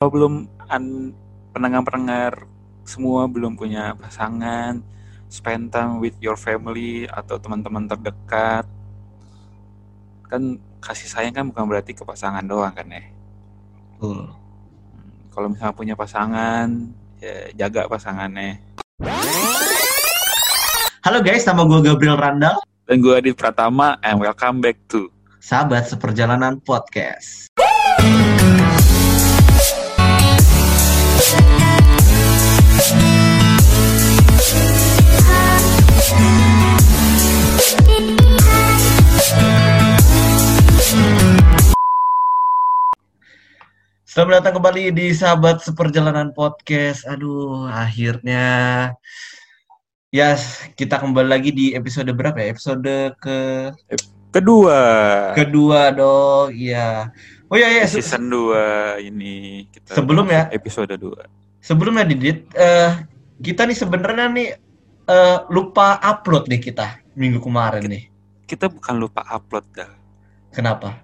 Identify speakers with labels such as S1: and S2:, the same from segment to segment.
S1: Kalau belum an pendengar-pendengar semua belum punya pasangan, spend time with your family atau teman-teman terdekat. Kan kasih sayang kan bukan berarti ke pasangan doang kan ya.
S2: Betul.
S1: Kalau misalnya punya pasangan, ya jaga pasangannya.
S2: Halo guys, nama gue Gabriel Randall,
S1: Dan gue Adit Pratama, and welcome back to
S2: sahabat seperjalanan podcast. Selamat datang kembali di sahabat seperjalanan podcast. Aduh, akhirnya ya kita kembali lagi di episode berapa ya? Episode ke
S1: kedua
S2: kedua dong. Iya. Oh iya ya,
S1: season 2 ini kita
S2: Sebelum ya.
S1: episode 2.
S2: sebelumnya Didit, eh kita nih sebenarnya nih eh, lupa upload nih kita minggu kemarin nih.
S1: Kita bukan lupa upload dah.
S2: Kenapa?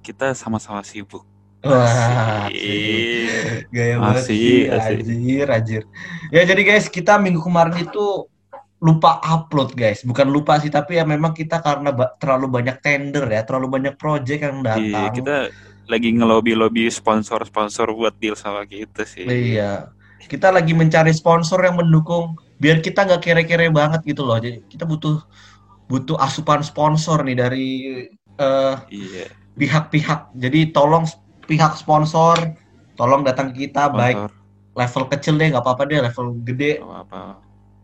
S1: Kita sama-sama sibuk.
S2: Wah,
S1: Asik.
S2: gaya banget
S1: Asik,
S2: sih,
S1: asik.
S2: anjir, anjir. Ya jadi guys, kita minggu kemarin itu lupa upload guys. Bukan lupa sih, tapi ya memang kita karena ba- terlalu banyak tender ya, terlalu banyak project yang
S1: Iya,
S2: datang.
S1: kita lagi ngelobi-lobi sponsor-sponsor buat deal sama kita sih.
S2: Iya. Kita lagi mencari sponsor yang mendukung biar kita nggak kere-kere banget gitu loh. Jadi kita butuh butuh asupan sponsor nih dari eh,
S1: Iya.
S2: pihak-pihak. Jadi tolong pihak sponsor tolong datang ke kita baik
S1: Sponsor
S2: level kecil deh nggak apa-apa deh level gede
S1: apa?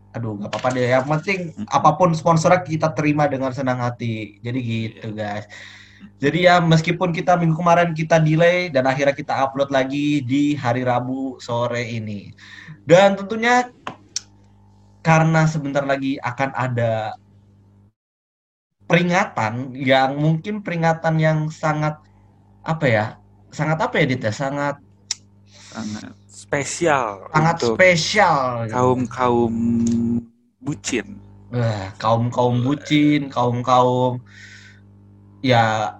S2: aduh nggak apa-apa deh yang penting apa pun sponsornya kita terima dengan senang hati jadi gitu guys jadi ya meskipun kita minggu kemarin kita delay dan akhirnya kita upload lagi di hari Rabu sore ini. Dan tentunya karena sebentar lagi akan ada peringatan yang mungkin peringatan yang sangat apa ya sangat apa ya Dit ya? Sangat
S1: Sangat spesial
S2: sangat
S1: untuk
S2: spesial.
S1: kaum-kaum bucin.
S2: Wah, kaum kaum bucin, kaum kaum ya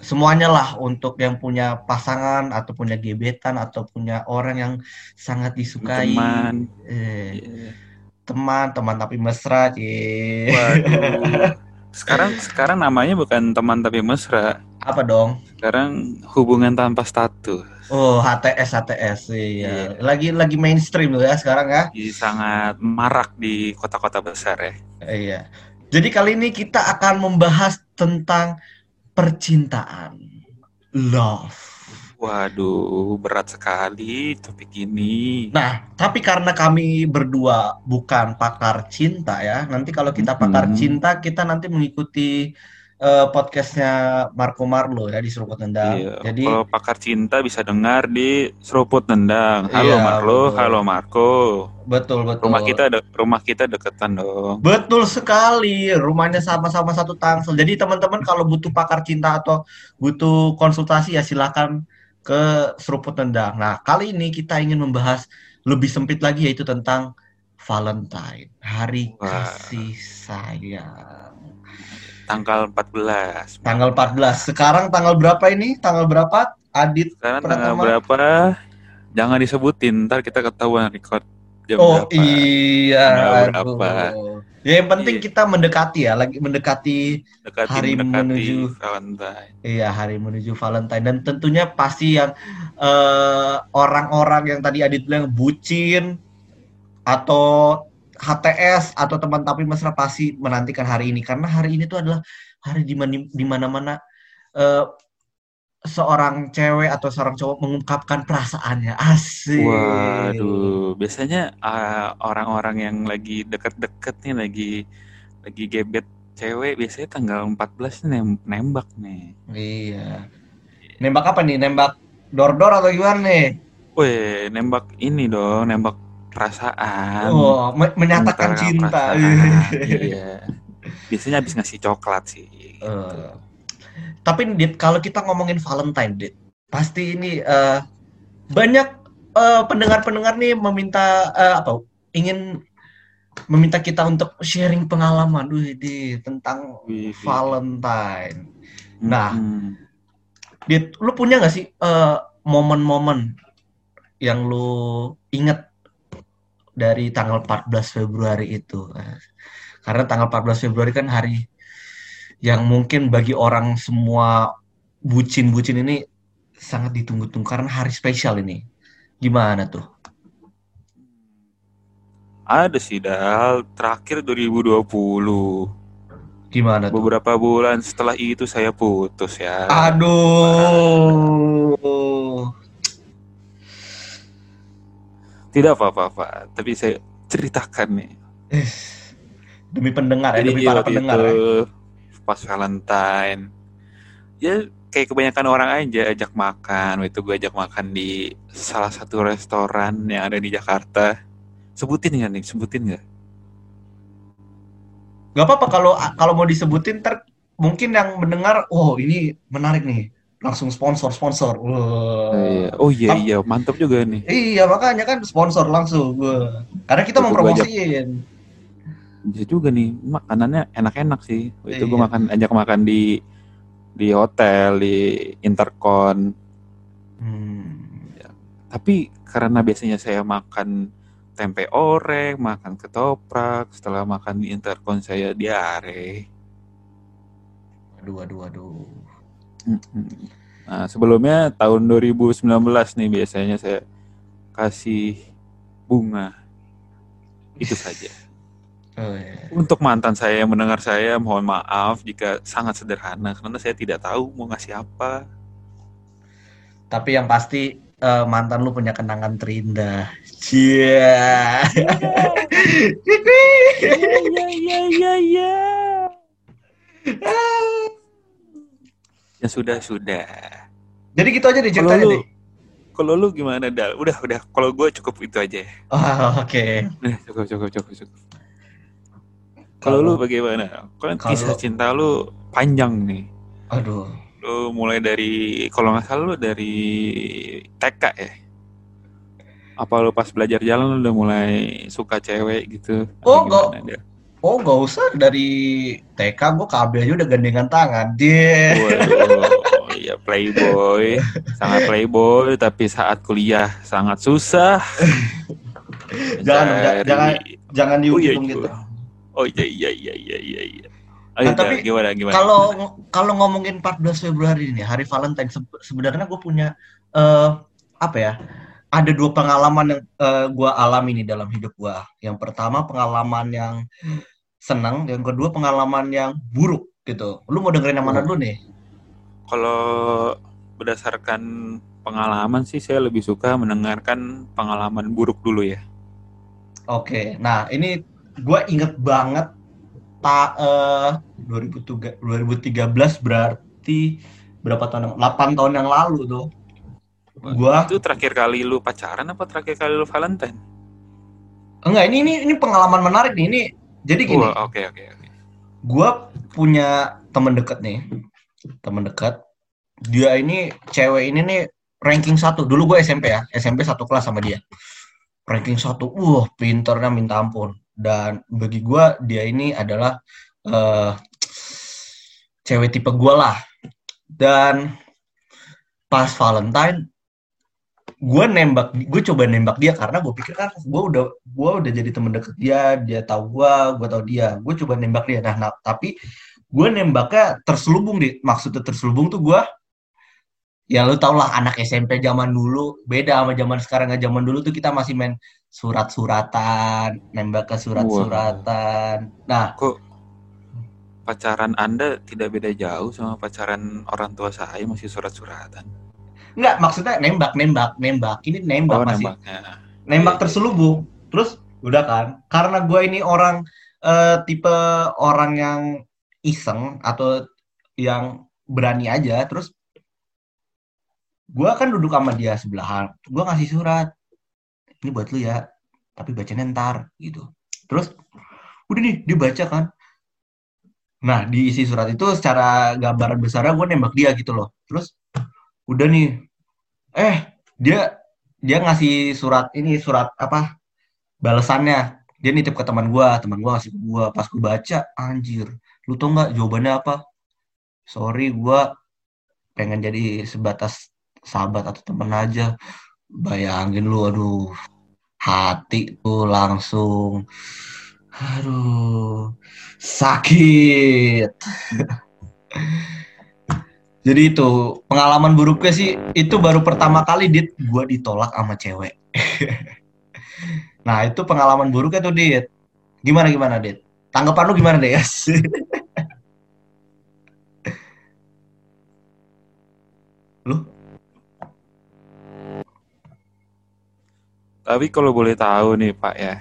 S2: semuanya lah untuk yang punya pasangan atau punya gebetan atau punya orang yang sangat disukai
S1: Teman.
S2: Eh,
S1: Iya.
S2: teman teman tapi mesra cie.
S1: Sekarang sekarang namanya bukan teman tapi mesra.
S2: apa dong
S1: Sekarang hubungan tanpa status.
S2: oh HTS HTS iya
S1: Iya.
S2: lagi lagi mainstream loh ya sekarang ya
S1: Jadi sangat marak di kota-kota besar ya.
S2: iya jadi kali ini kita akan membahas tentang percintaan love
S1: Waduh, berat sekali topik ini.
S2: Nah, tapi karena kami berdua bukan pakar cinta ya, nanti kalau kita pakar
S1: Hmm.
S2: cinta, kita nanti mengikuti eh, podcastnya Marco Marlo ya di Seruput Nendang.
S1: Iya,
S2: Jadi,
S1: kalau pakar cinta bisa dengar di Seruput Nendang. Halo
S2: Iya,
S1: Marlo,
S2: betul.
S1: halo Marco.
S2: betul betul.
S1: Rumah kita de- rumah kita deketan dong.
S2: Betul sekali, rumahnya sama-sama satu tangsel. Jadi teman-teman kalau butuh pakar cinta atau butuh konsultasi ya silakan ke Seruput Nendang. Nah, kali ini kita ingin membahas lebih sempit lagi yaitu tentang Valentine, hari
S1: Wah.
S2: kasih sayang.
S1: Tanggal 14.
S2: Tanggal 14. Sekarang tanggal berapa ini? Tanggal berapa? Adit.
S1: Sekarang tanggal berapa? Jangan disebutin, ntar kita ketahuan record jam
S2: Oh
S1: berapa.
S2: iya.
S1: Tanggal
S2: aduh.
S1: berapa?
S2: Ya yang penting
S1: Iya.
S2: kita mendekati ya, lagi mendekati
S1: Dekati
S2: Hari
S1: mendekati
S2: menuju-
S1: Valentine.
S2: iya hari menuju Valentine dan tentunya pasti yang eh, orang-orang yang tadi Adit bilang bucin atau HTS atau teman tapi mesra pasti menantikan hari ini karena hari ini tuh adalah hari di mana di mana-mana eh, seorang cewek atau seorang cowok mengungkapkan perasaannya asik.
S1: Waduh, biasanya uh, orang-orang yang lagi deket-deket nih lagi lagi gebet cewek biasanya tanggal 14 nih nem- nembak nih.
S2: Iya. Nembak apa nih? Nembak dor-dor atau gimana nih?
S1: Weh, nembak ini dong, nembak perasaan.
S2: Oh, me- menyatakan cinta.
S1: iya. Biasanya habis ngasih coklat sih. gitu.
S2: Eh, tapi Dit, kalau kita ngomongin Valentine, Dit, pasti ini eh, banyak eh, pendengar-pendengar nih meminta eh, apa? Ingin meminta kita untuk sharing pengalaman, wih, Dit, tentang
S1: Wih.
S2: Valentine. Nah,
S1: Mm-mm.
S2: Dit, lu punya nggak sih momen-momen yang lu inget dari tanggal 14 Februari itu? Karena tanggal 14 Februari kan hari yang mungkin bagi orang semua bucin-bucin ini sangat ditunggu-tunggu karena hari spesial ini. Gimana tuh?
S1: Ada sih Dal, terakhir 2020.
S2: Gimana tuh?
S1: Beberapa bulan setelah itu saya putus ya.
S2: Aduh.
S1: Tidak apa-apa, tapi saya ceritakan nih.
S2: Demi pendengar ya,
S1: Jadi
S2: demi para pendengar
S1: itu
S2: ya.
S1: pas Valentine, ya kayak kebanyakan orang aja ajak makan. Waktu itu gue ajak makan di salah satu restoran yang ada di Jakarta. Sebutin nggak nih? Sebutin nggak?
S2: Gak apa-apa kalau kalau mau disebutin ter mungkin yang mendengar, oh ini menarik nih, langsung sponsor sponsor. Wah.
S1: Iya. Oh iya
S2: Tam-
S1: iya, mantap juga nih.
S2: Iya makanya kan sponsor langsung. Wah. Karena kita
S1: Betul,
S2: mempromosiin.
S1: Bisa juga nih, makanannya enak-enak sih. Waktu itu gue
S2: Iya.
S1: makan ajak makan di di hotel di Intercon.
S2: Hmm.
S1: Tapi karena biasanya saya makan tempe orek, makan ketoprak, setelah makan di Intercon saya diare.
S2: Aduh aduh aduh.
S1: Mm-mm. Nah, sebelumnya tahun 2019 nih biasanya saya kasih bunga. Itu saja.
S2: Oh, iya.
S1: Untuk mantan saya yang mendengar saya, mohon maaf jika sangat sederhana karena saya tidak tahu mau ngasih apa.
S2: Tapi yang pasti eh, mantan lu punya kenangan terindah. Cia.
S1: Ya ya ya ya. Ya sudah sudah.
S2: Jadi gitu aja deh ceritanya
S1: lu,
S2: deh.
S1: kalau lu gimana Dal? Udah udah. Kalau gue cukup itu aja.
S2: Oh, oke.
S1: Nah, cukup cukup cukup cukup. Kalau lu bagaimana? Kan
S2: kalau-
S1: kisah cinta lu panjang nih.
S2: aduh.
S1: Lu mulai dari kalau nggak salah lu dari TK ya? Apa lu pas belajar jalan lu udah mulai suka cewek gitu?
S2: Oh,
S1: Dal?
S2: Oh, gak usah dari TK gue KB aja udah gandengan tangan. Dia.
S1: Waduh, iya playboy, sangat playboy, tapi saat kuliah sangat susah.
S2: Jangan,
S1: Mencari-
S2: jangan, Jangan
S1: Oh iya,
S2: dihitung
S1: iya.
S2: gitu.
S1: Oh iya iya iya iya iya. iya. Ayo,
S2: Nah, tapi
S1: gimana gimana?
S2: Kalau kalau ngomongin 14 Februari ini hari Valentine se- sebenarnya gue punya eh apa ya? Ada dua pengalaman yang eh, gue alami nih dalam hidup gue. Yang pertama pengalaman yang senang, yang kedua pengalaman yang buruk gitu. Lu mau dengerin yang mana
S1: Oh.
S2: dulu nih?
S1: Kalau berdasarkan pengalaman sih saya lebih suka mendengarkan pengalaman buruk dulu ya.
S2: Oke, nah ini gue inget banget tak eh 2003 2013 berarti berapa tahun? yang- 8 tahun yang lalu tuh. Gua
S1: Itu terakhir kali lu pacaran apa terakhir kali lu Valentine?
S2: enggak ini ini ini pengalaman menarik nih. Ini jadi gini.
S1: Oke oke oke.
S2: gue punya temen deket nih temen dekat dia ini cewek ini nih ranking satu dulu gue SMP ya SMP satu kelas sama dia ranking satu wah pinternya minta ampun dan bagi gue dia ini adalah eh cewek tipe gue lah dan pas Valentine gue nembak gue coba nembak dia karena gue pikir kan gue udah gue udah jadi temen deket dia dia tahu gue gue tahu dia. Gue coba nembak dia. Nah, nah, tapi gue nembaknya terselubung di maksudnya terselubung tuh gue ya lu tau lah anak SMP zaman dulu beda sama zaman sekarang. Nggak zaman dulu tuh kita masih main surat-suratan nembak ke surat-suratan. Nah
S1: Kok pacaran Anda tidak beda jauh sama pacaran orang tua saya masih surat-suratan?
S2: Nggak maksudnya nembak nembak nembak. Ini nembak
S1: Oh,
S2: masih. nembak.
S1: Iya, iya.
S2: terselubung. Terus udah kan? Karena gue ini orang eh, tipe orang yang iseng atau yang berani aja terus gue kan duduk sama dia sebelahan. Gue ngasih surat. Ini buat lu ya tapi bacanya ntar gitu. Terus udah nih dia baca kan? Nah di isi surat itu secara gambaran besarnya gue nembak dia gitu loh. Terus udah nih. Eh dia dia ngasih surat ini surat apa? Balasannya. Dia nitip ke teman gua. Teman gua ngasih ke gua. Pas gua baca anjir. Lu tau nggak jawabannya apa? Sorry gua pengen jadi sebatas sahabat atau teman aja. Bayangin lu aduh. Hati tuh langsung aduh sakit jadi itu pengalaman buruknya sih itu baru pertama kali dit gua ditolak sama cewek. Nah itu pengalaman buruknya tuh dit. Gimana gimana dit? Tanggapan lu gimana deh guys lu?
S1: Tapi kalau boleh tahu nih Pak ya,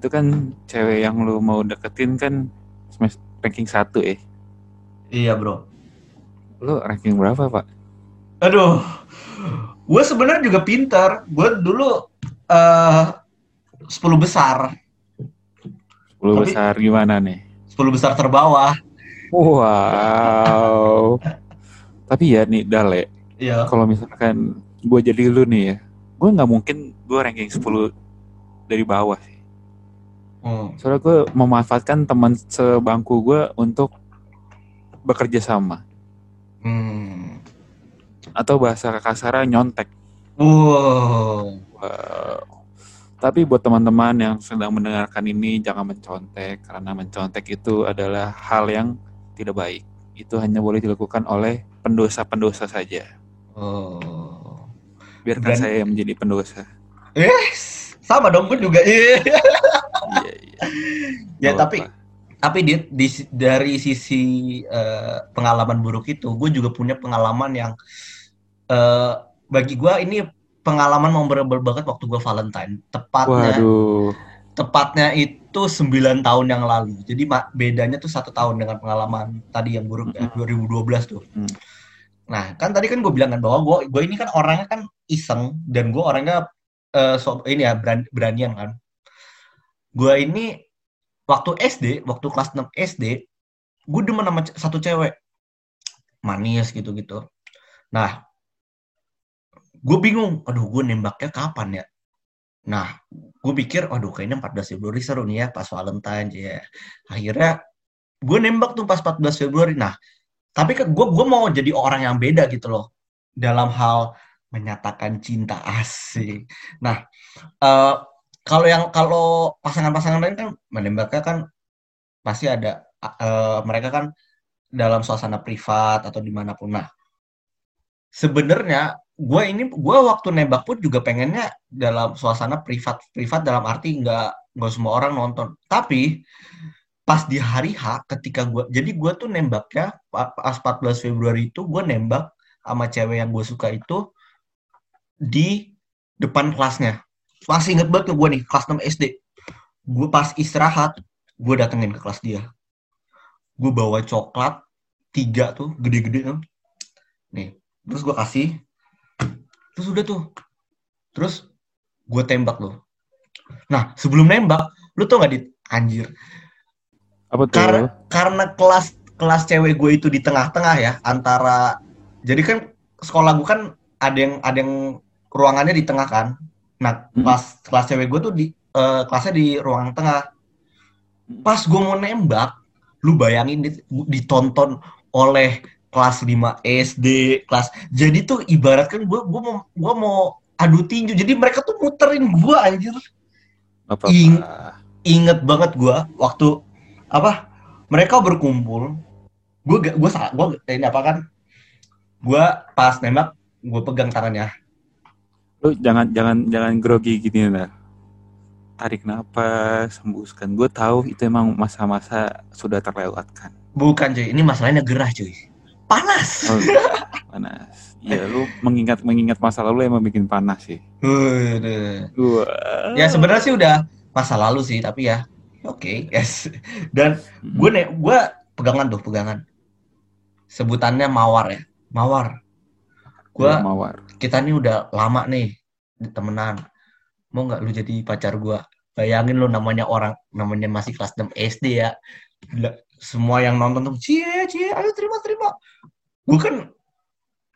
S1: itu kan cewek yang lu mau deketin kan ranking 1 eh.
S2: iya bro
S1: Lu ranking berapa Pak?
S2: Aduh, gue sebenarnya juga pintar. Gue dulu eh 10 besar,
S1: 10
S2: Tapi-
S1: besar gimana nih?
S2: 10 besar terbawah.
S1: Wow. Tapi ya nih Dale,
S2: Iya.
S1: kalau misalkan gue jadi lu nih ya, gue nggak mungkin gue ranking 10 dari bawah sih.
S2: Hmm.
S1: Soalnya gue memanfaatkan teman sebangku gue untuk bekerja sama.
S2: Hmm.
S1: Atau bahasa kasarnya nyontek.
S2: Wow.
S1: Wow. Tapi buat teman-teman yang sedang mendengarkan ini jangan mencontek karena mencontek itu adalah hal yang tidak baik. Itu hanya boleh dilakukan oleh pendosa-pendosa saja.
S2: Oh.
S1: Biarkan
S2: Dan-
S1: saya yang menjadi pendosa.
S2: Yes. Sama dong gue juga. Iya.
S1: Iya,
S2: ya
S1: Nggak
S2: tapi. Tapi di, di- dari sisi eh, pengalaman buruk itu, gue juga punya pengalaman yang eh, bagi gue ini pengalaman memorable banget waktu gue Valentine. Tepatnya
S1: Waduh.
S2: tepatnya itu 9 tahun yang lalu. Jadi bedanya tuh satu tahun dengan pengalaman tadi yang buruk ya,
S1: Mm-mm.
S2: 2012 tuh.
S1: Mm.
S2: Nah, kan tadi kan gue bilang kan bahwa gue gue ini kan orangnya kan iseng dan gue orangnya eh, so, ini ya beran, beranian kan. Gue ini waktu SD, waktu kelas 6 SD, gue demen sama satu cewek. Manis gitu-gitu. Nah, gue bingung, aduh gue nembaknya kapan ya? Nah, gue pikir, aduh kayaknya 14 Februari seru nih ya, pas Valentine ya. Akhirnya gue nembak tuh pas 14 Februari. Nah, tapi kan gue gue mau jadi orang yang beda gitu loh dalam hal menyatakan cinta asik. Nah, eh, kalau yang kalau pasangan-pasangan lain kan menembaknya kan pasti ada eh, mereka kan dalam suasana privat atau di mana pun. Nah, sebenarnya gue ini gue waktu nembak pun juga pengennya dalam suasana privat privat dalam arti nggak nggak semua orang nonton. Tapi pas di hari H ketika gue jadi gue tuh nembaknya pa- pas 14 Februari itu gue nembak sama cewek yang gue suka itu di depan kelasnya masih inget banget ke gue nih kelas 6 SD gue pas istirahat gue datengin ke kelas dia. Gue bawa coklat tiga tuh gede-gede kan nih terus gue kasih. Terus udah tuh. Terus gue tembak loh. Nah sebelum nembak lu tau gak di anjir.
S1: Apa tuh?
S2: karena karena kelas kelas cewek gue itu di tengah-tengah ya antara jadi kan sekolah gue kan ada yang ada yang ruangannya di tengah kan nah kelas kelas cewek gue tuh di eh, kelasnya di ruang tengah. Pas gue mau nembak lu bayangin dit- ditonton oleh kelas 5 SD kelas jadi tuh ibaratkan gue gue mau gue mau adu tinju. Jadi mereka tuh muterin gue anjir.
S1: Apa
S2: ing- inget banget gue waktu apa mereka berkumpul. Gue gue gue ini apa kan? Gue pas nembak gue pegang tangannya
S1: Lu jangan jangan jangan grogi gini nah. Tarik napas, hembuskan. Gue tahu itu emang masa-masa sudah terlewatkan.
S2: bukan cuy ini masalahnya gerah cuy panas
S1: Oh, panas. Iya, lu mengingat mengingat masa lalu emang bikin panas sih. Gua.
S2: ya sebenarnya sih udah masa lalu sih tapi ya oke yes dan gue nih gue pegangan tuh pegangan sebutannya mawar ya mawar gue
S1: Gua mawar.
S2: Kita nih udah lama nih temenan. Mau nggak lu jadi pacar gua? Bayangin lu namanya orang namanya masih kelas 6 SD ya. Gila, semua yang nonton tuh cie cie ayo terima terima. Gua kan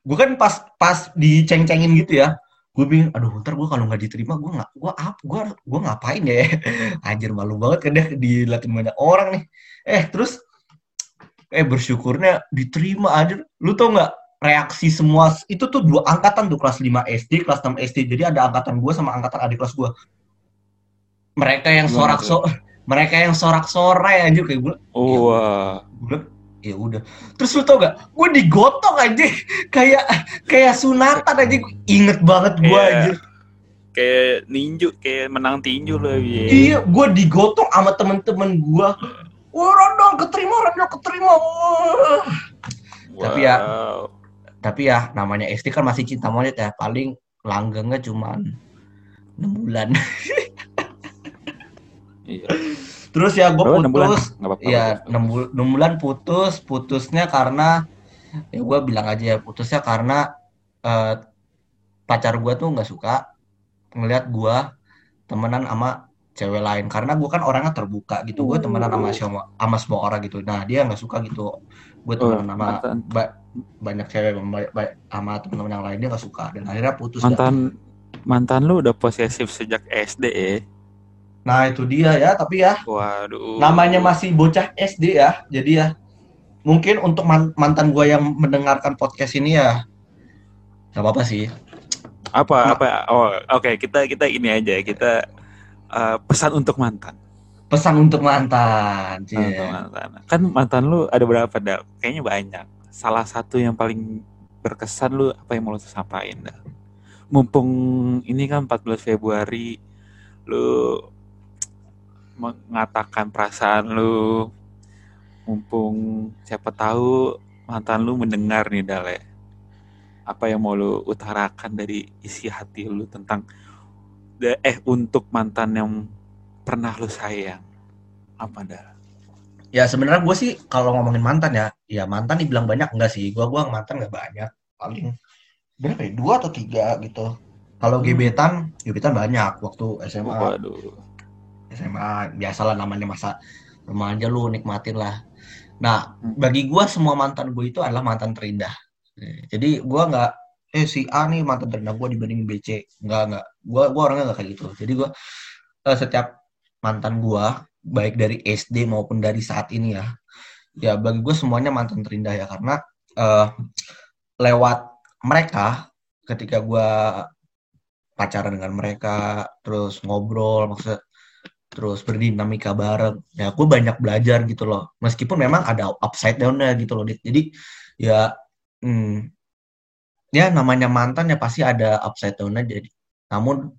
S2: gua kan pas pas diceng-cengin gitu ya. Gue bingung aduh ntar gue kalau nggak diterima gue nggak gue apa gue gue ngapain ya? Anjir malu banget kan deh diliatin banyak orang nih. Eh terus eh bersyukurnya diterima aja lu tau nggak reaksi semua itu tuh dua angkatan tuh kelas 5 SD, kelas 6 SD. Jadi ada angkatan gue sama angkatan adik kelas gue. Mereka yang sorak so mereka yang sorak-sorai aja kayak gue.
S1: Oh, wah.
S2: Gue ya udah. Terus lu tau gak? Gue digotong aja kayak kayak sunatan aja. Gua Inget banget gue
S1: Iya.
S2: aja.
S1: Kayak ninju, kayak menang tinju lah. ya.
S2: Iya, gue digotong sama temen-temen gue. Wah, Rondong keterima, Rondong keterima. Wah. Tapi ya,
S1: Wow.
S2: Tapi ya namanya SD kan masih cinta monyet ya. Paling langgengnya cuman 6 bulan.
S1: Iya.
S2: Terus ya gue
S1: enam bulan?
S2: putus. Ya
S1: nggak apa-apa.
S2: 6, bul 6 bulan putus. Putusnya karena ya gue bilang aja ya putusnya karena eh, pacar gue tuh nggak suka ngelihat gue temenan sama cewek lain karena gue kan orangnya terbuka gitu gue temenan sama semua sama semua orang gitu nah dia nggak suka gitu gue
S1: Oh,
S2: temenan sama
S1: mantan,
S2: ba- banyak cewek sama, teman-teman yang lain dia nggak suka dan akhirnya putus dah.
S1: mantan mantan lu udah posesif sejak SD ya?
S2: nah itu dia ya tapi ya
S1: Waduh.
S2: namanya masih bocah SD ya jadi ya mungkin untuk man- mantan gue yang mendengarkan podcast ini ya nggak apa-apa sih
S1: apa
S2: Nah.
S1: apa? Oh, oke kita kita ini aja kita uh, pesan untuk mantan.
S2: pesan untuk mantan Cie.
S1: Untuk mantan. Kan mantan lu ada berapa Dal? Kayaknya banyak. Salah satu yang paling berkesan lu apa yang mau lu sampaikan Dal? Mumpung ini kan 14 Februari lu mengatakan perasaan lu mumpung siapa tahu mantan lu mendengar nih Dal ya. Apa yang mau lu utarakan dari isi hati lu tentang eh untuk mantan yang pernah lu sayang. Apa Dal?
S2: Ya sebenarnya gue sih kalau ngomongin mantan ya ya mantan dibilang banyak enggak sih gue gua mantan nggak banyak paling berapa ya dua atau tiga gitu kalau
S1: Hmm.
S2: gebetan gebetan banyak waktu SMA
S1: Waduh.
S2: SMA biasalah namanya masa remaja lu nikmatin lah. Nah,
S1: Hmm.
S2: bagi gua semua mantan gue itu adalah mantan terindah. Jadi gua nggak eh si A nih mantan terindah gua dibanding B C. Nggak nggak. Gua gua orangnya nggak kayak gitu. Jadi gua eh, setiap mantan gua baik dari SD maupun dari saat ini ya. Ya bagi gue semuanya mantan terindah ya karena eh, lewat mereka ketika gua pacaran dengan mereka terus ngobrol maksudnya terus berdinamika bareng ya gue banyak belajar gitu loh. Meskipun memang ada upside down-nya gitu loh jadi ya hmm, ya namanya mantan ya pasti ada upside down-nya jadi namun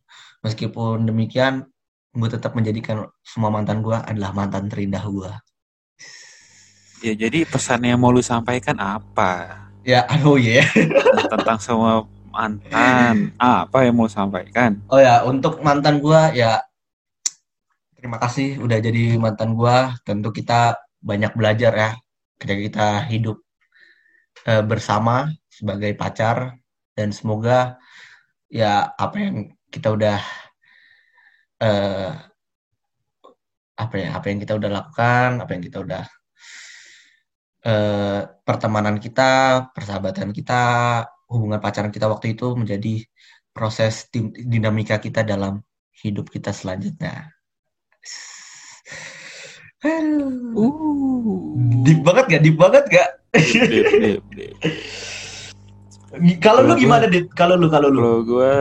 S2: meskipun demikian gue tetap menjadikan semua mantan gue adalah mantan terindah gue
S1: Ya jadi pesan yang mau lu sampaikan apa?
S2: ya aduh ya
S1: Tentang semua mantan. Apa yang mau sampaikan?
S2: oh ya untuk mantan gue ya terima kasih udah jadi mantan gue tentu kita banyak belajar ya ketika kita hidup eh, bersama sebagai pacar dan semoga ya apa yang kita udah eh, apa ya apa yang kita udah lakukan apa yang kita udah eh, pertemanan kita persahabatan kita hubungan pacaran kita waktu itu menjadi proses tim- dinamika kita dalam hidup kita selanjutnya.
S1: Uh.
S2: Deep banget gak? Deep banget gak? Kalau lu gimana, Dit? Kalau lu, kalau lu?
S1: Kalau gue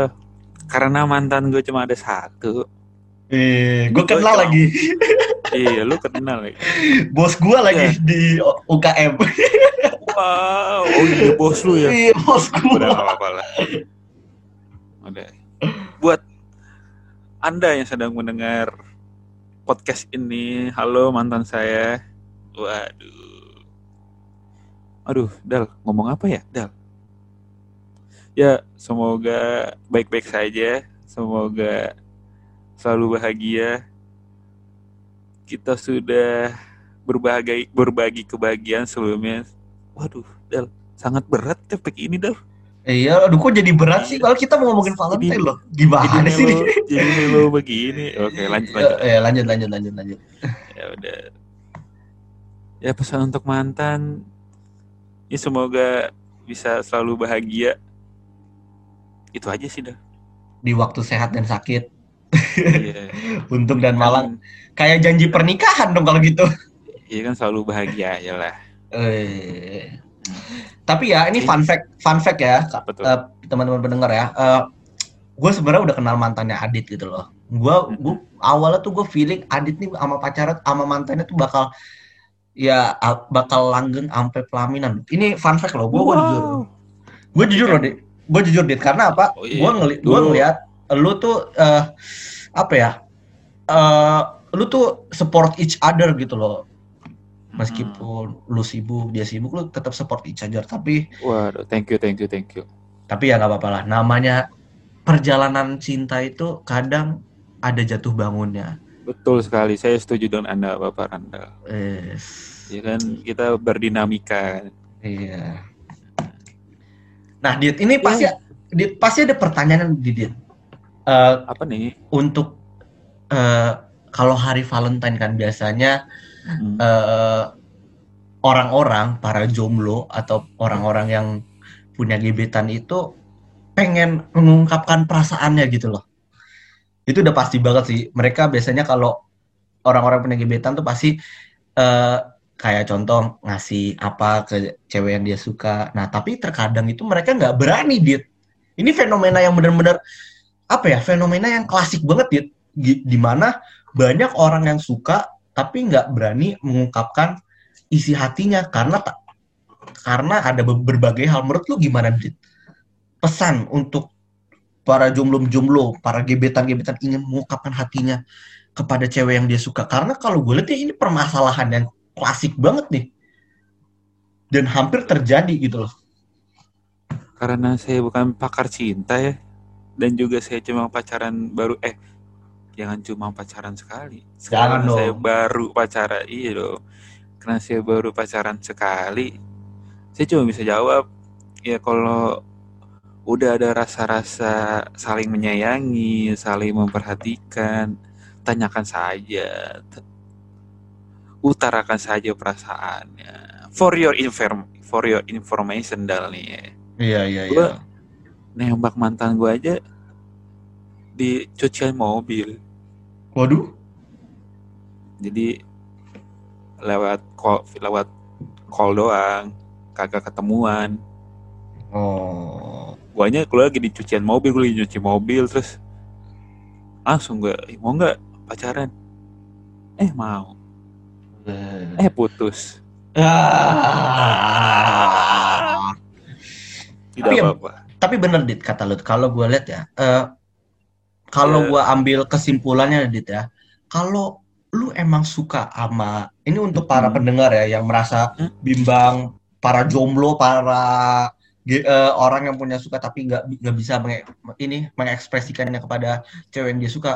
S1: karena mantan gue cuma ada satu.
S2: Eh, gue
S1: Gua
S2: kenal lagi.
S1: Iya, lu kenal lagi.
S2: Bos gue lagi
S1: Iya.
S2: di UKM.
S1: Wow, oh iya bos lu ya.
S2: Iya, bos gue.
S1: Udah gak apa-apa lah. Udah. Buat Anda yang sedang mendengar podcast ini, halo mantan saya. Waduh. Aduh, Dal, ngomong apa ya, Dal? Ya, semoga baik-baik saja. Semoga selalu bahagia. Kita sudah berbagi berbagi kebahagiaan sebelumnya. Waduh, Dal, sangat berat topik ini, Dal.
S2: Iya, aduh kok jadi berat sih kalau kita mau ngomongin Valentine
S1: Jadi-
S2: loh. Gimana sih?
S1: melo, jadi melo begini. Oke, lanjut
S2: Ya,
S1: lanjut.
S2: ya, lanjut, lanjut, lanjut, lanjut.
S1: Ya udah. Ya pesan untuk mantan. Ya semoga bisa selalu bahagia. Itu aja sih dah.
S2: Di waktu sehat dan sakit,
S1: Iya.
S2: untung dan malang.
S1: Kan-
S2: Kayak janji pernikahan dong kalau gitu.
S1: Iya kan selalu bahagia ya lah.
S2: Eh, Tapi ya ini fun fact, fun fact ya, eh, teman-teman pendengar ya. Eh, gue sebenarnya udah kenal mantannya Adit gitu loh. Gue, gue awalnya tuh gue feeling Adit nih sama pacaran, sama mantannya tuh bakal ya bakal langgeng sampai pelaminan. Ini fun fact loh, gue gue jujur, gue jujur loh, Dit. Gue jujur Dit, karena apa?
S1: Oh, iya.
S2: Gue ngeli,
S1: Lu-
S2: ngeliat lu tuh eh, apa ya? eh lu tuh support each other gitu loh. Meskipun lu sibuk, dia sibuk, lu tetap support each other. Tapi
S1: Waduh, thank you, thank you, thank you.
S2: tapi ya nggak apa-apa lah namanya perjalanan cinta itu kadang ada jatuh bangunnya
S1: Betul sekali, saya setuju dengan Anda, Bapak Randall.
S2: eh
S1: Ya kan, kita berdinamika.
S2: iya nah dit ini pasti dit pasti ada pertanyaan di dit Eh,
S1: Apa nih?
S2: untuk eh, kalau hari Valentine kan biasanya
S1: Hmm.
S2: eh, orang-orang para jomblo atau orang-orang yang punya gebetan itu pengen mengungkapkan perasaannya gitu loh. Itu udah pasti banget sih. Mereka biasanya kalau orang-orang punya gebetan tuh pasti eh, kayak contoh ngasih apa ke cewek yang dia suka. Nah, tapi terkadang itu mereka nggak berani, Dit. Ini fenomena yang benar-benar apa ya? Fenomena yang klasik banget. Gi- Di mana banyak orang yang suka tapi nggak berani mengungkapkan isi hatinya karena tak karena ada be- berbagai hal. Menurut lu gimana, Dit? Pesan untuk para jomblo-jomblo, para gebetan-gebetan ingin mengungkapkan hatinya kepada cewek yang dia suka. Karena kalau gue lihat ya ini permasalahan yang klasik banget nih. Dan hampir terjadi gitu loh.
S1: Karena saya bukan pakar cinta ya. Dan juga saya cuma pacaran baru, eh, jangan cuma pacaran sekali.
S2: Jangan
S1: Karena Saya
S2: dong.
S1: baru pacaran, iya dong. Karena saya baru pacaran sekali, saya cuma bisa jawab, ya kalau udah ada rasa-rasa saling menyayangi, saling memperhatikan, tanyakan saja, utarakan saja perasaannya. For your inform, for your information dal nih. ya.
S2: Iya, iya,
S1: Gua- Nembak mantan gue aja di cucian mobil.
S2: Waduh.
S1: Jadi lewat call, lewat call doang, kagak ketemuan.
S2: Oh.
S1: Guanya keluar lagi di cucian mobil, gue lagi nyuci mobil terus langsung gue mau nggak pacaran? Eh mau, eh putus.
S2: Ah.
S1: Tidak apa-apa.
S2: Tapi bener dit kata lu. Kalau gue lihat ya, eh, kalau
S1: Ya.
S2: gue ambil kesimpulannya dit ya, kalau lu emang suka sama ini untuk para
S1: Hmm.
S2: pendengar ya yang merasa
S1: Hmm.
S2: bimbang, para jomblo, para eh, orang yang punya suka tapi nggak nggak bisa menge- ini mengekspresikannya kepada cewek yang dia suka.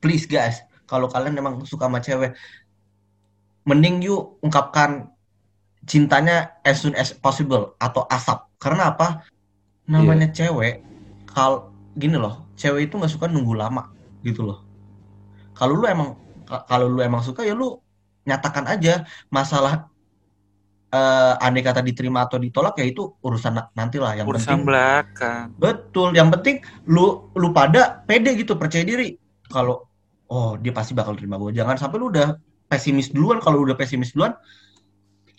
S2: Please guys, kalau kalian emang suka sama cewek, mending yuk ungkapkan cintanya as soon as possible atau asap. Karena apa? Namanya cewek, kalau gini loh, cewek itu nggak suka nunggu lama gitu loh. Kalau lu emang ka- kalau lu emang suka ya lu nyatakan aja masalah eh andai kata diterima atau ditolak ya itu urusan na- nanti lah yang
S1: Urusan
S2: penting
S1: belakang.
S2: betul yang penting lu lu pada pede gitu percaya diri. Kalau oh dia pasti bakal terima gue jangan sampai lu udah pesimis duluan kalau udah pesimis duluan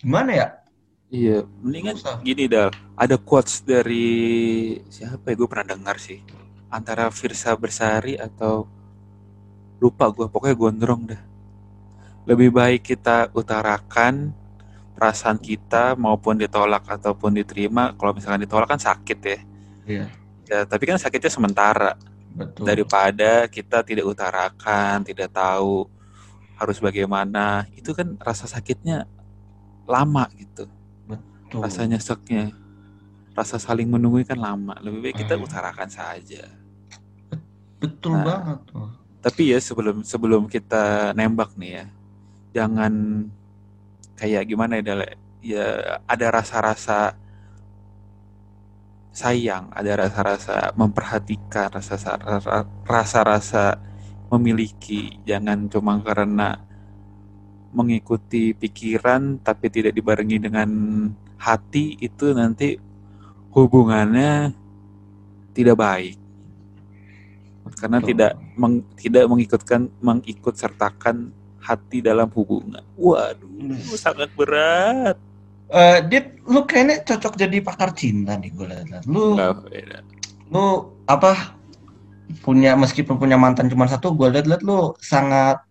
S2: gimana ya
S1: Iya, mendingan gini Dal. Ada quotes dari siapa ya? Gue pernah dengar sih. Antara Firsa Bersari atau lupa gue. Pokoknya gondrong dah. Lebih baik kita utarakan perasaan kita maupun ditolak ataupun diterima. Kalau misalkan ditolak kan sakit ya.
S2: Iya.
S1: Ya, tapi kan sakitnya sementara.
S2: betul
S1: Daripada kita tidak utarakan, tidak tahu harus bagaimana. Itu kan rasa sakitnya lama gitu.
S2: Betul
S1: rasa nyeseknya rasa saling menunggu kan lama lebih baik kita
S2: Hmm.
S1: utarakan saja
S2: betul
S1: Nah.
S2: banget tuh
S1: tapi ya sebelum sebelum kita nembak nih ya jangan kayak gimana ya Dale? ya ada rasa-rasa sayang ada rasa-rasa memperhatikan rasa rasa-rasa memiliki jangan cuma karena mengikuti pikiran tapi tidak dibarengi dengan hati itu nanti hubungannya tidak baik karena
S2: Betul.
S1: tidak meng- tidak mengikutkan mengikut sertakan hati dalam hubungan. Waduh, sangat berat.
S2: Eh, Dit, lu kayaknya cocok jadi pakar cinta nih gue lihat. Lu,
S1: beda.
S2: lu apa? Punya meskipun punya mantan cuma satu, gue lihat-lihat lu sangat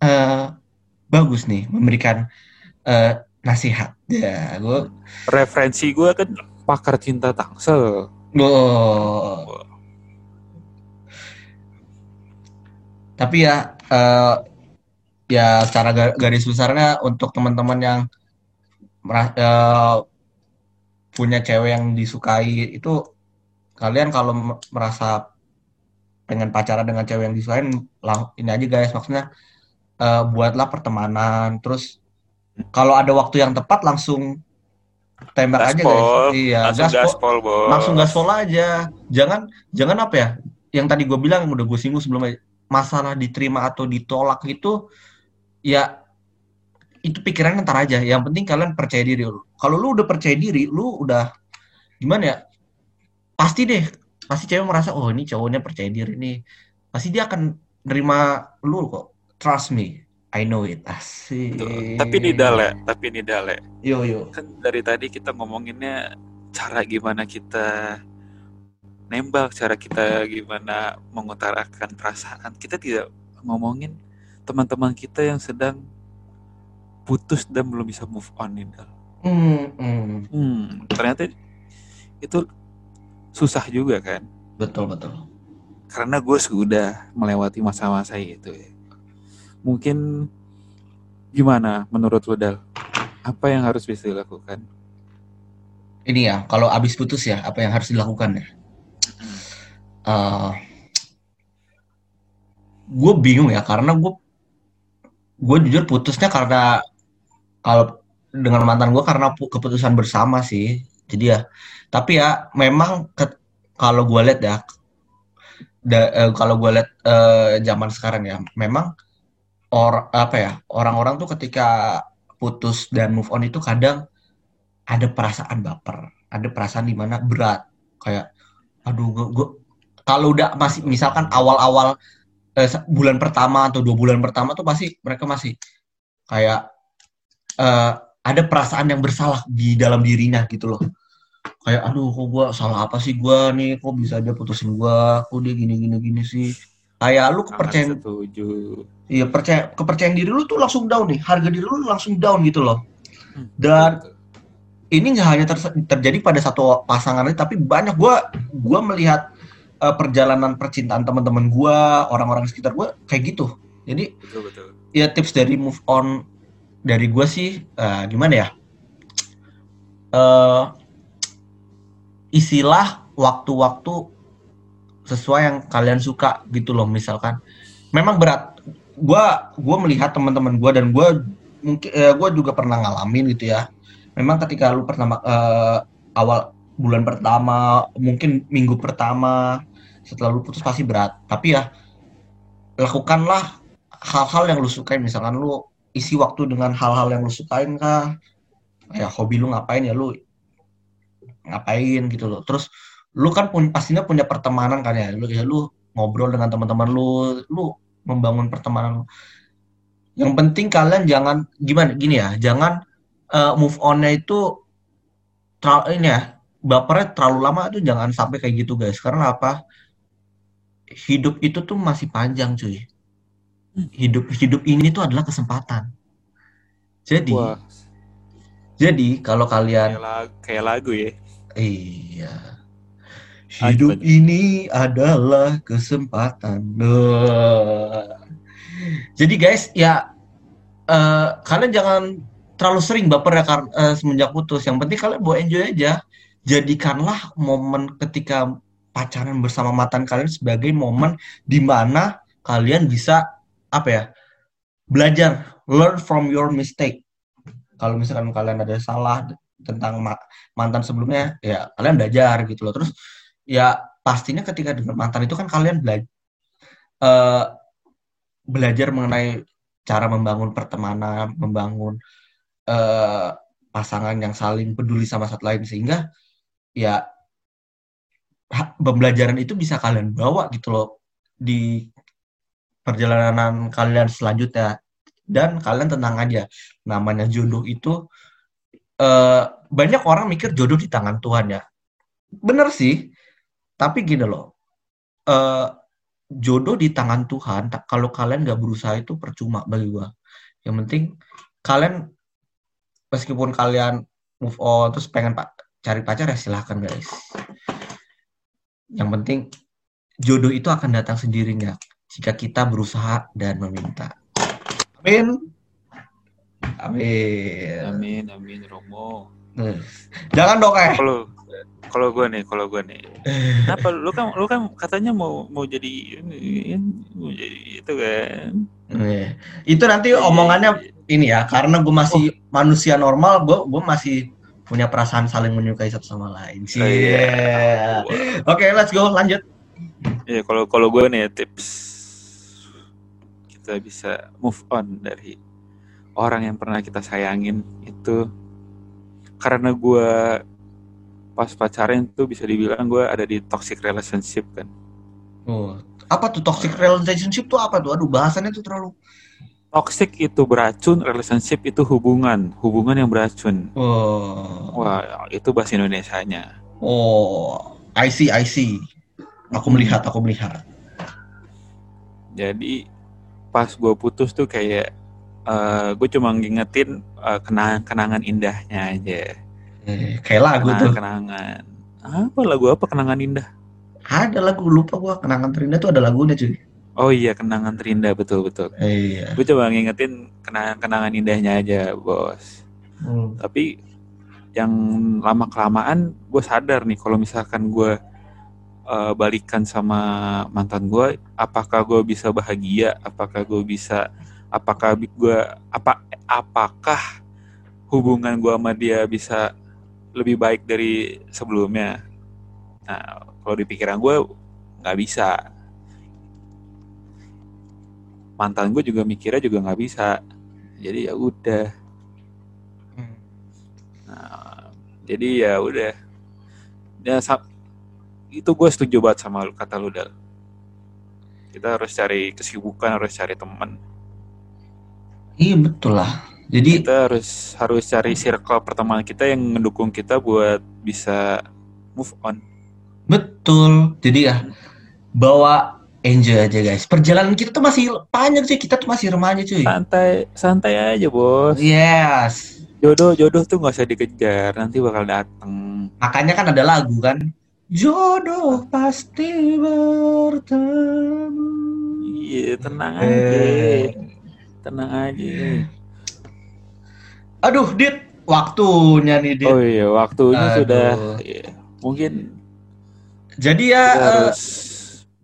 S2: eh bagus nih memberikan eh, nasihat. Ya, gue,
S1: Referensi gue kan pakar cinta Tangsel.
S2: gue. Tapi ya, eh, ya secara ga- garis besarnya untuk teman-teman yang eh, punya cewek yang disukai itu kalian kalau merasa pengen pacaran dengan cewek yang disukain ini aja guys maksudnya eh, buatlah pertemanan. Terus kalau ada waktu yang tepat langsung tembak aja guys.
S1: Gaspol,
S2: iya
S1: langsung
S2: gaspol
S1: gaspol, bos.
S2: langsung gaspol aja. Jangan jangan apa ya yang tadi gue bilang yang udah gue singgung sebelumnya masalah diterima atau ditolak itu ya itu pikiran ntar aja. Yang penting kalian percaya diri lu kalau lu udah percaya diri lu udah gimana ya pasti deh pasti cewek merasa oh ini cowoknya percaya diri nih. Pasti dia akan nerima lu kok trust me I know it asik.
S1: Tapi ini dale, tapi ini dale.
S2: yo yo
S1: Kan dari tadi kita ngomonginnya cara gimana kita nembak, cara kita gimana mengutarakan perasaan. Kita tidak ngomongin teman-teman kita yang sedang putus dan belum bisa move on nih, Dal.
S2: hmm, hmm.
S1: Hmm, ternyata itu susah juga kan.
S2: betul betul
S1: Karena gue sudah melewati masa-masa itu. ya. Mungkin gimana menurut lu, Dal? Apa yang harus bisa dilakukan?
S2: ini ya kalau abis putus ya apa yang harus dilakukan ya Eh, gue bingung ya karena gue gue jujur putusnya karena kalau dengan mantan gue karena pu- keputusan bersama sih jadi ya tapi ya memang kalau gue lihat ya eh, kalau gue lihat eh, zaman sekarang ya memang or apa ya orang-orang tuh ketika putus dan move on itu kadang ada perasaan baper ada perasaan di mana berat. Kayak aduh gue, gue kalau udah masih misalkan awal-awal eh, bulan pertama atau dua bulan pertama tuh pasti mereka masih kayak eh, ada perasaan yang bersalah di dalam dirinya gitu loh. Kayak aduh kok gue salah apa sih gue nih? Kok bisa dia putusin gue kok dia gini gini gini sih kayak lu kepercayaan
S1: setuju.
S2: iya percaya kepercayaan diri lu tuh langsung down nih harga diri lu langsung down gitu loh
S1: Hmm,
S2: Dan- ini nggak hanya ter- terjadi pada satu pasangan ini, tapi banyak gua gua melihat eh, perjalanan percintaan teman-teman gua, orang-orang sekitar gua kayak gitu. Jadi
S1: betul betul.
S2: ya tips dari move on dari gua sih eh, gimana ya? Eh isilah waktu-waktu sesuai yang kalian suka gitu loh misalkan. Memang berat. Gua gua melihat teman-teman gua dan gua mungkin eh, gua juga pernah ngalamin gitu ya. Memang ketika lu pertama eh, awal bulan pertama, mungkin minggu pertama setelah lu putus pasti berat. Tapi ya lakukanlah hal-hal yang lu sukain misalkan lu isi waktu dengan hal-hal yang lu sukain kah kayak hobi lu ngapain ya lu ngapain gitu loh terus lu kan pun pastinya punya pertemanan kan ya. Lu ya lu ngobrol dengan teman-teman lu lu membangun pertemanan lu. Yang penting kalian jangan gimana gini ya jangan eh, move on-nya itu terlalu ini ya bapernya terlalu lama itu jangan sampai kayak gitu guys. Karena apa? Hidup itu tuh masih panjang cuy. Hidup hidup ini tuh adalah kesempatan. Jadi
S1: Wah,
S2: jadi kalau kalian
S1: kayak lagu, kayak lagu ya.
S2: Iya. Hidup
S1: lanjut.
S2: ini adalah kesempatan. Jadi guys, ya eh, kalian jangan terlalu sering baper ya eh, semenjak putus. Yang penting kalian bawa enjoy aja. Jadikanlah momen ketika pacaran bersama mantan kalian sebagai momen di mana kalian bisa apa ya? Belajar, learn from your mistake. Kalau misalkan kalian ada salah tentang ma- mantan sebelumnya ya kalian belajar gitu loh terus ya pastinya ketika dengan mantan itu kan kalian belajar belajar mengenai cara membangun pertemanan membangun eh, pasangan yang saling peduli sama satu lain sehingga ya pembelajaran itu bisa kalian bawa gitu loh di perjalanan kalian selanjutnya dan kalian tenang aja namanya jodoh itu uh, banyak orang mikir jodoh di tangan Tuhan ya. Bener sih, tapi gini loh, uh, jodoh di tangan Tuhan. Kalau kalian nggak berusaha itu percuma bagi gua. Yang penting kalian meskipun kalian move on terus pengen pak cari pacar ya silahkan guys. Yang penting jodoh itu akan datang sendirinya jika kita berusaha dan meminta. Amin. Amin.
S1: Amin, amin, Romo.
S2: Jangan dong eh.
S1: Kalau kalau gue nih, kalau gue nih, kenapa lu kan lu kan katanya mau mau jadi mau jadi itu kan?
S2: Eh, itu nanti omongannya ini ya, karena gue masih oh. manusia normal, gue gue masih punya perasaan saling menyukai satu sama lain. Sih. Oh, yeah. Oke, okay, let's go lanjut.
S1: Iya, kalau kalau gue nih tips kita bisa move on dari orang yang pernah kita sayangin itu karena gue pas pacaran tuh bisa dibilang gue ada di toxic relationship kan.
S2: Oh, apa tuh toxic relationship tuh apa tuh? Aduh bahasannya tuh terlalu
S1: toxic itu beracun, relationship itu hubungan, hubungan yang beracun.
S2: Oh.
S1: Wah, itu bahasa Indonesia-nya.
S2: Oh, I see, I see. Aku melihat, aku melihat.
S1: Jadi pas gue putus tuh kayak uh, eh, gue cuma ngingetin uh, kenangan kenangan indahnya aja.
S2: Eh, kayak lagu
S1: kenangan,
S2: tuh.
S1: kenangan. Apa lagu apa? Kenangan indah.
S2: Ada lagu lupa gue kenangan terindah tuh ada lagunya cuy.
S1: Oh iya kenangan terindah. Betul betul.
S2: Eh, iya.
S1: gue coba ngingetin kenangan kenangan indahnya aja bos. Hmm. tapi yang lama kelamaan gue sadar nih kalau misalkan gue uh, balikan sama mantan gue apakah gue bisa bahagia? Apakah gue bisa apakah gue apa apakah hubungan gue sama dia bisa lebih baik dari sebelumnya? Nah kalau di pikiran gue nggak bisa. Mantan gue juga mikirnya juga nggak bisa. Jadi ya udah. Hmm. nah jadi ya udah. Ya itu gue setuju banget sama kata lu dal. Kita harus cari kesibukan harus cari teman
S2: Iya betul lah. Jadi
S1: kita harus harus cari circle pertemanan kita yang mendukung kita buat bisa move on.
S2: Betul. Jadi ya bawa enjoy aja guys. Perjalanan kita tuh masih panjang sih. Kita tuh masih remaja cuy.
S1: Santai santai aja bos.
S2: Yes.
S1: Jodoh jodoh tuh nggak usah dikejar. Nanti bakal dateng.
S2: Makanya kan ada lagu kan. Jodoh pasti bertemu.
S1: Iya tenang eh. aja tenang aja.
S2: Aduh dit. Waktunya nih dit.
S1: Oh iya waktunya aduh. sudah. Ya, mungkin
S2: jadi ya
S1: uh, harus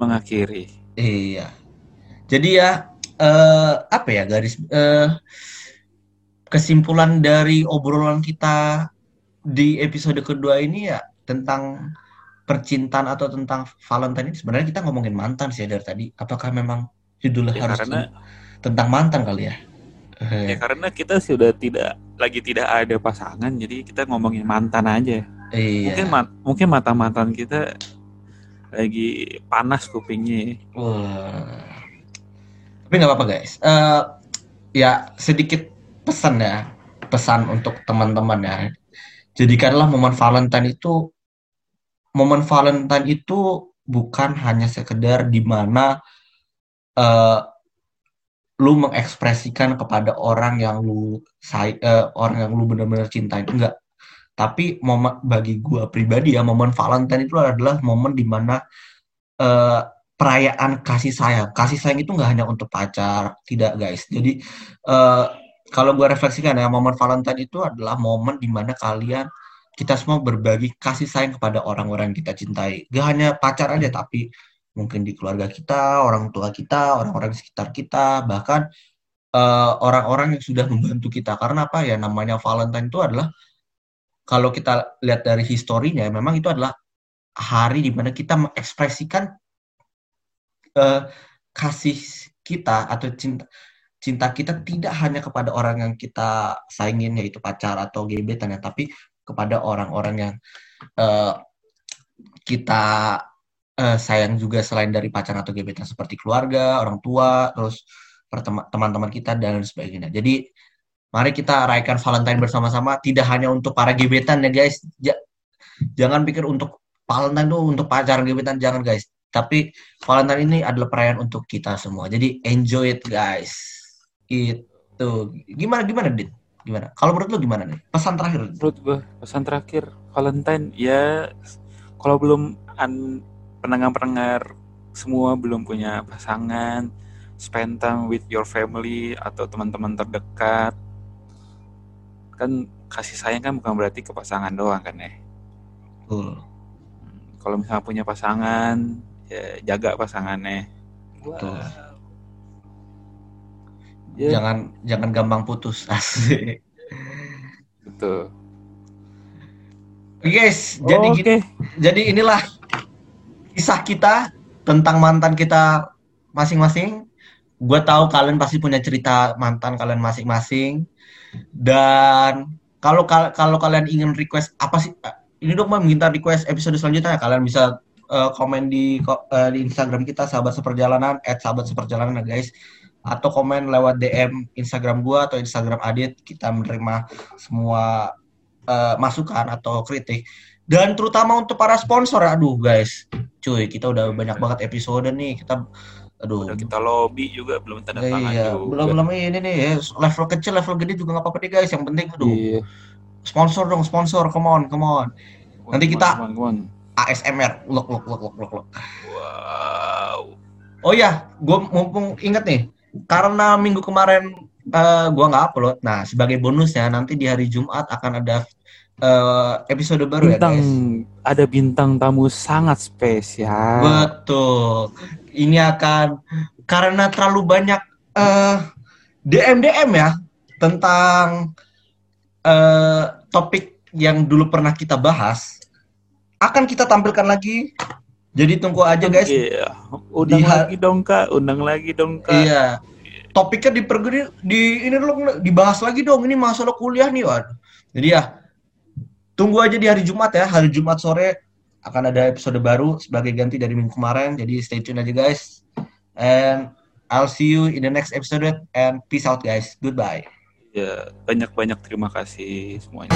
S1: mengakhiri.
S2: Iya. Jadi ya uh, apa ya garis uh, kesimpulan dari obrolan kita di episode kedua ini ya tentang percintaan atau tentang Valentine ini sebenarnya kita ngomongin mantan sih dari tadi. Apakah memang judulnya ya, harus
S1: karena
S2: tentang mantan kali ya.
S1: Ya karena kita sudah tidak lagi tidak ada pasangan, jadi kita ngomongin mantan aja.
S2: Iya.
S1: Mungkin mat, mungkin mata mantan kita lagi panas kupingnya.
S2: Wah. Tapi nggak apa-apa guys. Uh, ya sedikit pesan ya, pesan untuk teman-teman ya. Jadikanlah momen Valentine itu, momen Valentine itu bukan hanya sekedar di mana uh, lu mengekspresikan kepada orang yang lu say, uh, orang yang lu benar-benar cintai. Enggak. Tapi momen bagi gua pribadi ya momen Valentine itu adalah momen di mana uh, eh, perayaan kasih sayang. Kasih sayang itu nggak hanya untuk pacar tidak guys. Jadi uh, kalau gua refleksikan ya momen Valentine itu adalah momen di mana kalian kita semua berbagi kasih sayang kepada orang-orang yang kita cintai. Gak hanya pacar aja tapi mungkin di keluarga kita, orang tua kita, orang-orang di sekitar kita, bahkan eh, orang-orang uh, yang sudah membantu kita. Karena apa ya namanya Valentine itu adalah kalau kita lihat dari historinya, memang itu adalah hari di mana kita mengekspresikan uh, kasih kita atau cinta cinta kita tidak hanya kepada orang yang kita saingin yaitu pacar atau gebetan ya, tapi kepada orang-orang yang uh, kita uh, sayang juga selain dari pacar atau gebetan seperti keluarga, orang tua, terus teman-teman kita dan sebagainya. Jadi Mari kita rayakan Valentine bersama-sama. Tidak hanya untuk para gebetan ya guys. Ja jangan pikir untuk Valentine tuh untuk pacaran gebetan jangan guys. Tapi Valentine ini adalah perayaan untuk kita semua. Jadi enjoy it guys. Itu gimana gimana Dit? Gimana? Kalau menurut lu gimana nih? Pesan terakhir.
S1: Menurut gue pesan terakhir Valentine ya kalau belum pendengar-pendengar semua belum punya pasangan, spend time with your family atau teman-teman terdekat. Kan kasih sayang kan bukan berarti ke pasangan doang kan ya.
S2: Betul.
S1: Kalau misalnya punya pasangan, ya jaga pasangannya.
S2: Betul.
S1: Ya,
S2: Jangan jangan gampang putus asik.
S1: betul.
S2: Oke, guys, jadi
S1: Oke.
S2: gini- jadi inilah kisah kita tentang mantan kita masing-masing. Gue tahu kalian pasti punya cerita mantan kalian masing-masing. Dan kalau kal- kalau kalian ingin request apa sih? eh, Ini dong minta request episode selanjutnya kalian bisa eh, komen di eh, di Instagram kita sahabat seperjalanan @sahabat seperjalanan ya guys atau komen lewat DM Instagram gua atau Instagram Adit kita menerima semua eh, masukan atau kritik dan terutama untuk para sponsor aduh guys. Cuy kita udah banyak banget episode nih. Kita aduh.
S1: Udah kita lobby juga belum tanda tangan
S2: iya.
S1: juga.
S2: belum belum ini nih ya, level kecil level gede juga nggak apa-apa nih guys. Yang penting aduh.
S1: Iya.
S2: sponsor dong sponsor. Come on come on. Nanti kita-
S1: Come on, come on.
S2: ASMR look look look look look, look.
S1: Wow.
S2: oh ya gue mumpung inget nih. Karena minggu kemarin eh, gua nggak upload. Nah sebagai bonusnya nanti di hari Jumat akan ada eh, episode baru
S1: Bintang
S2: ya guys
S1: ada bintang tamu sangat spesial.
S2: Betul. Ini akan karena terlalu banyak eh DM DM ya tentang eh topik yang dulu pernah kita bahas akan kita tampilkan lagi. Jadi tunggu aja guys.
S1: Iya. Undang
S2: Di
S1: lagi dong kak, undang lagi dong kak.
S2: Iya. Topiknya dipergede di ini dulu dibahas lagi dong. Ini masalah kuliah nih, waduh. Jadi ya tunggu aja di hari Jumat ya. Hari Jumat sore akan ada episode baru sebagai ganti dari minggu kemarin. Jadi stay tune aja guys. And I'll see you in the next episode and peace out guys. Goodbye.
S1: Ya banyak banyak terima kasih semuanya.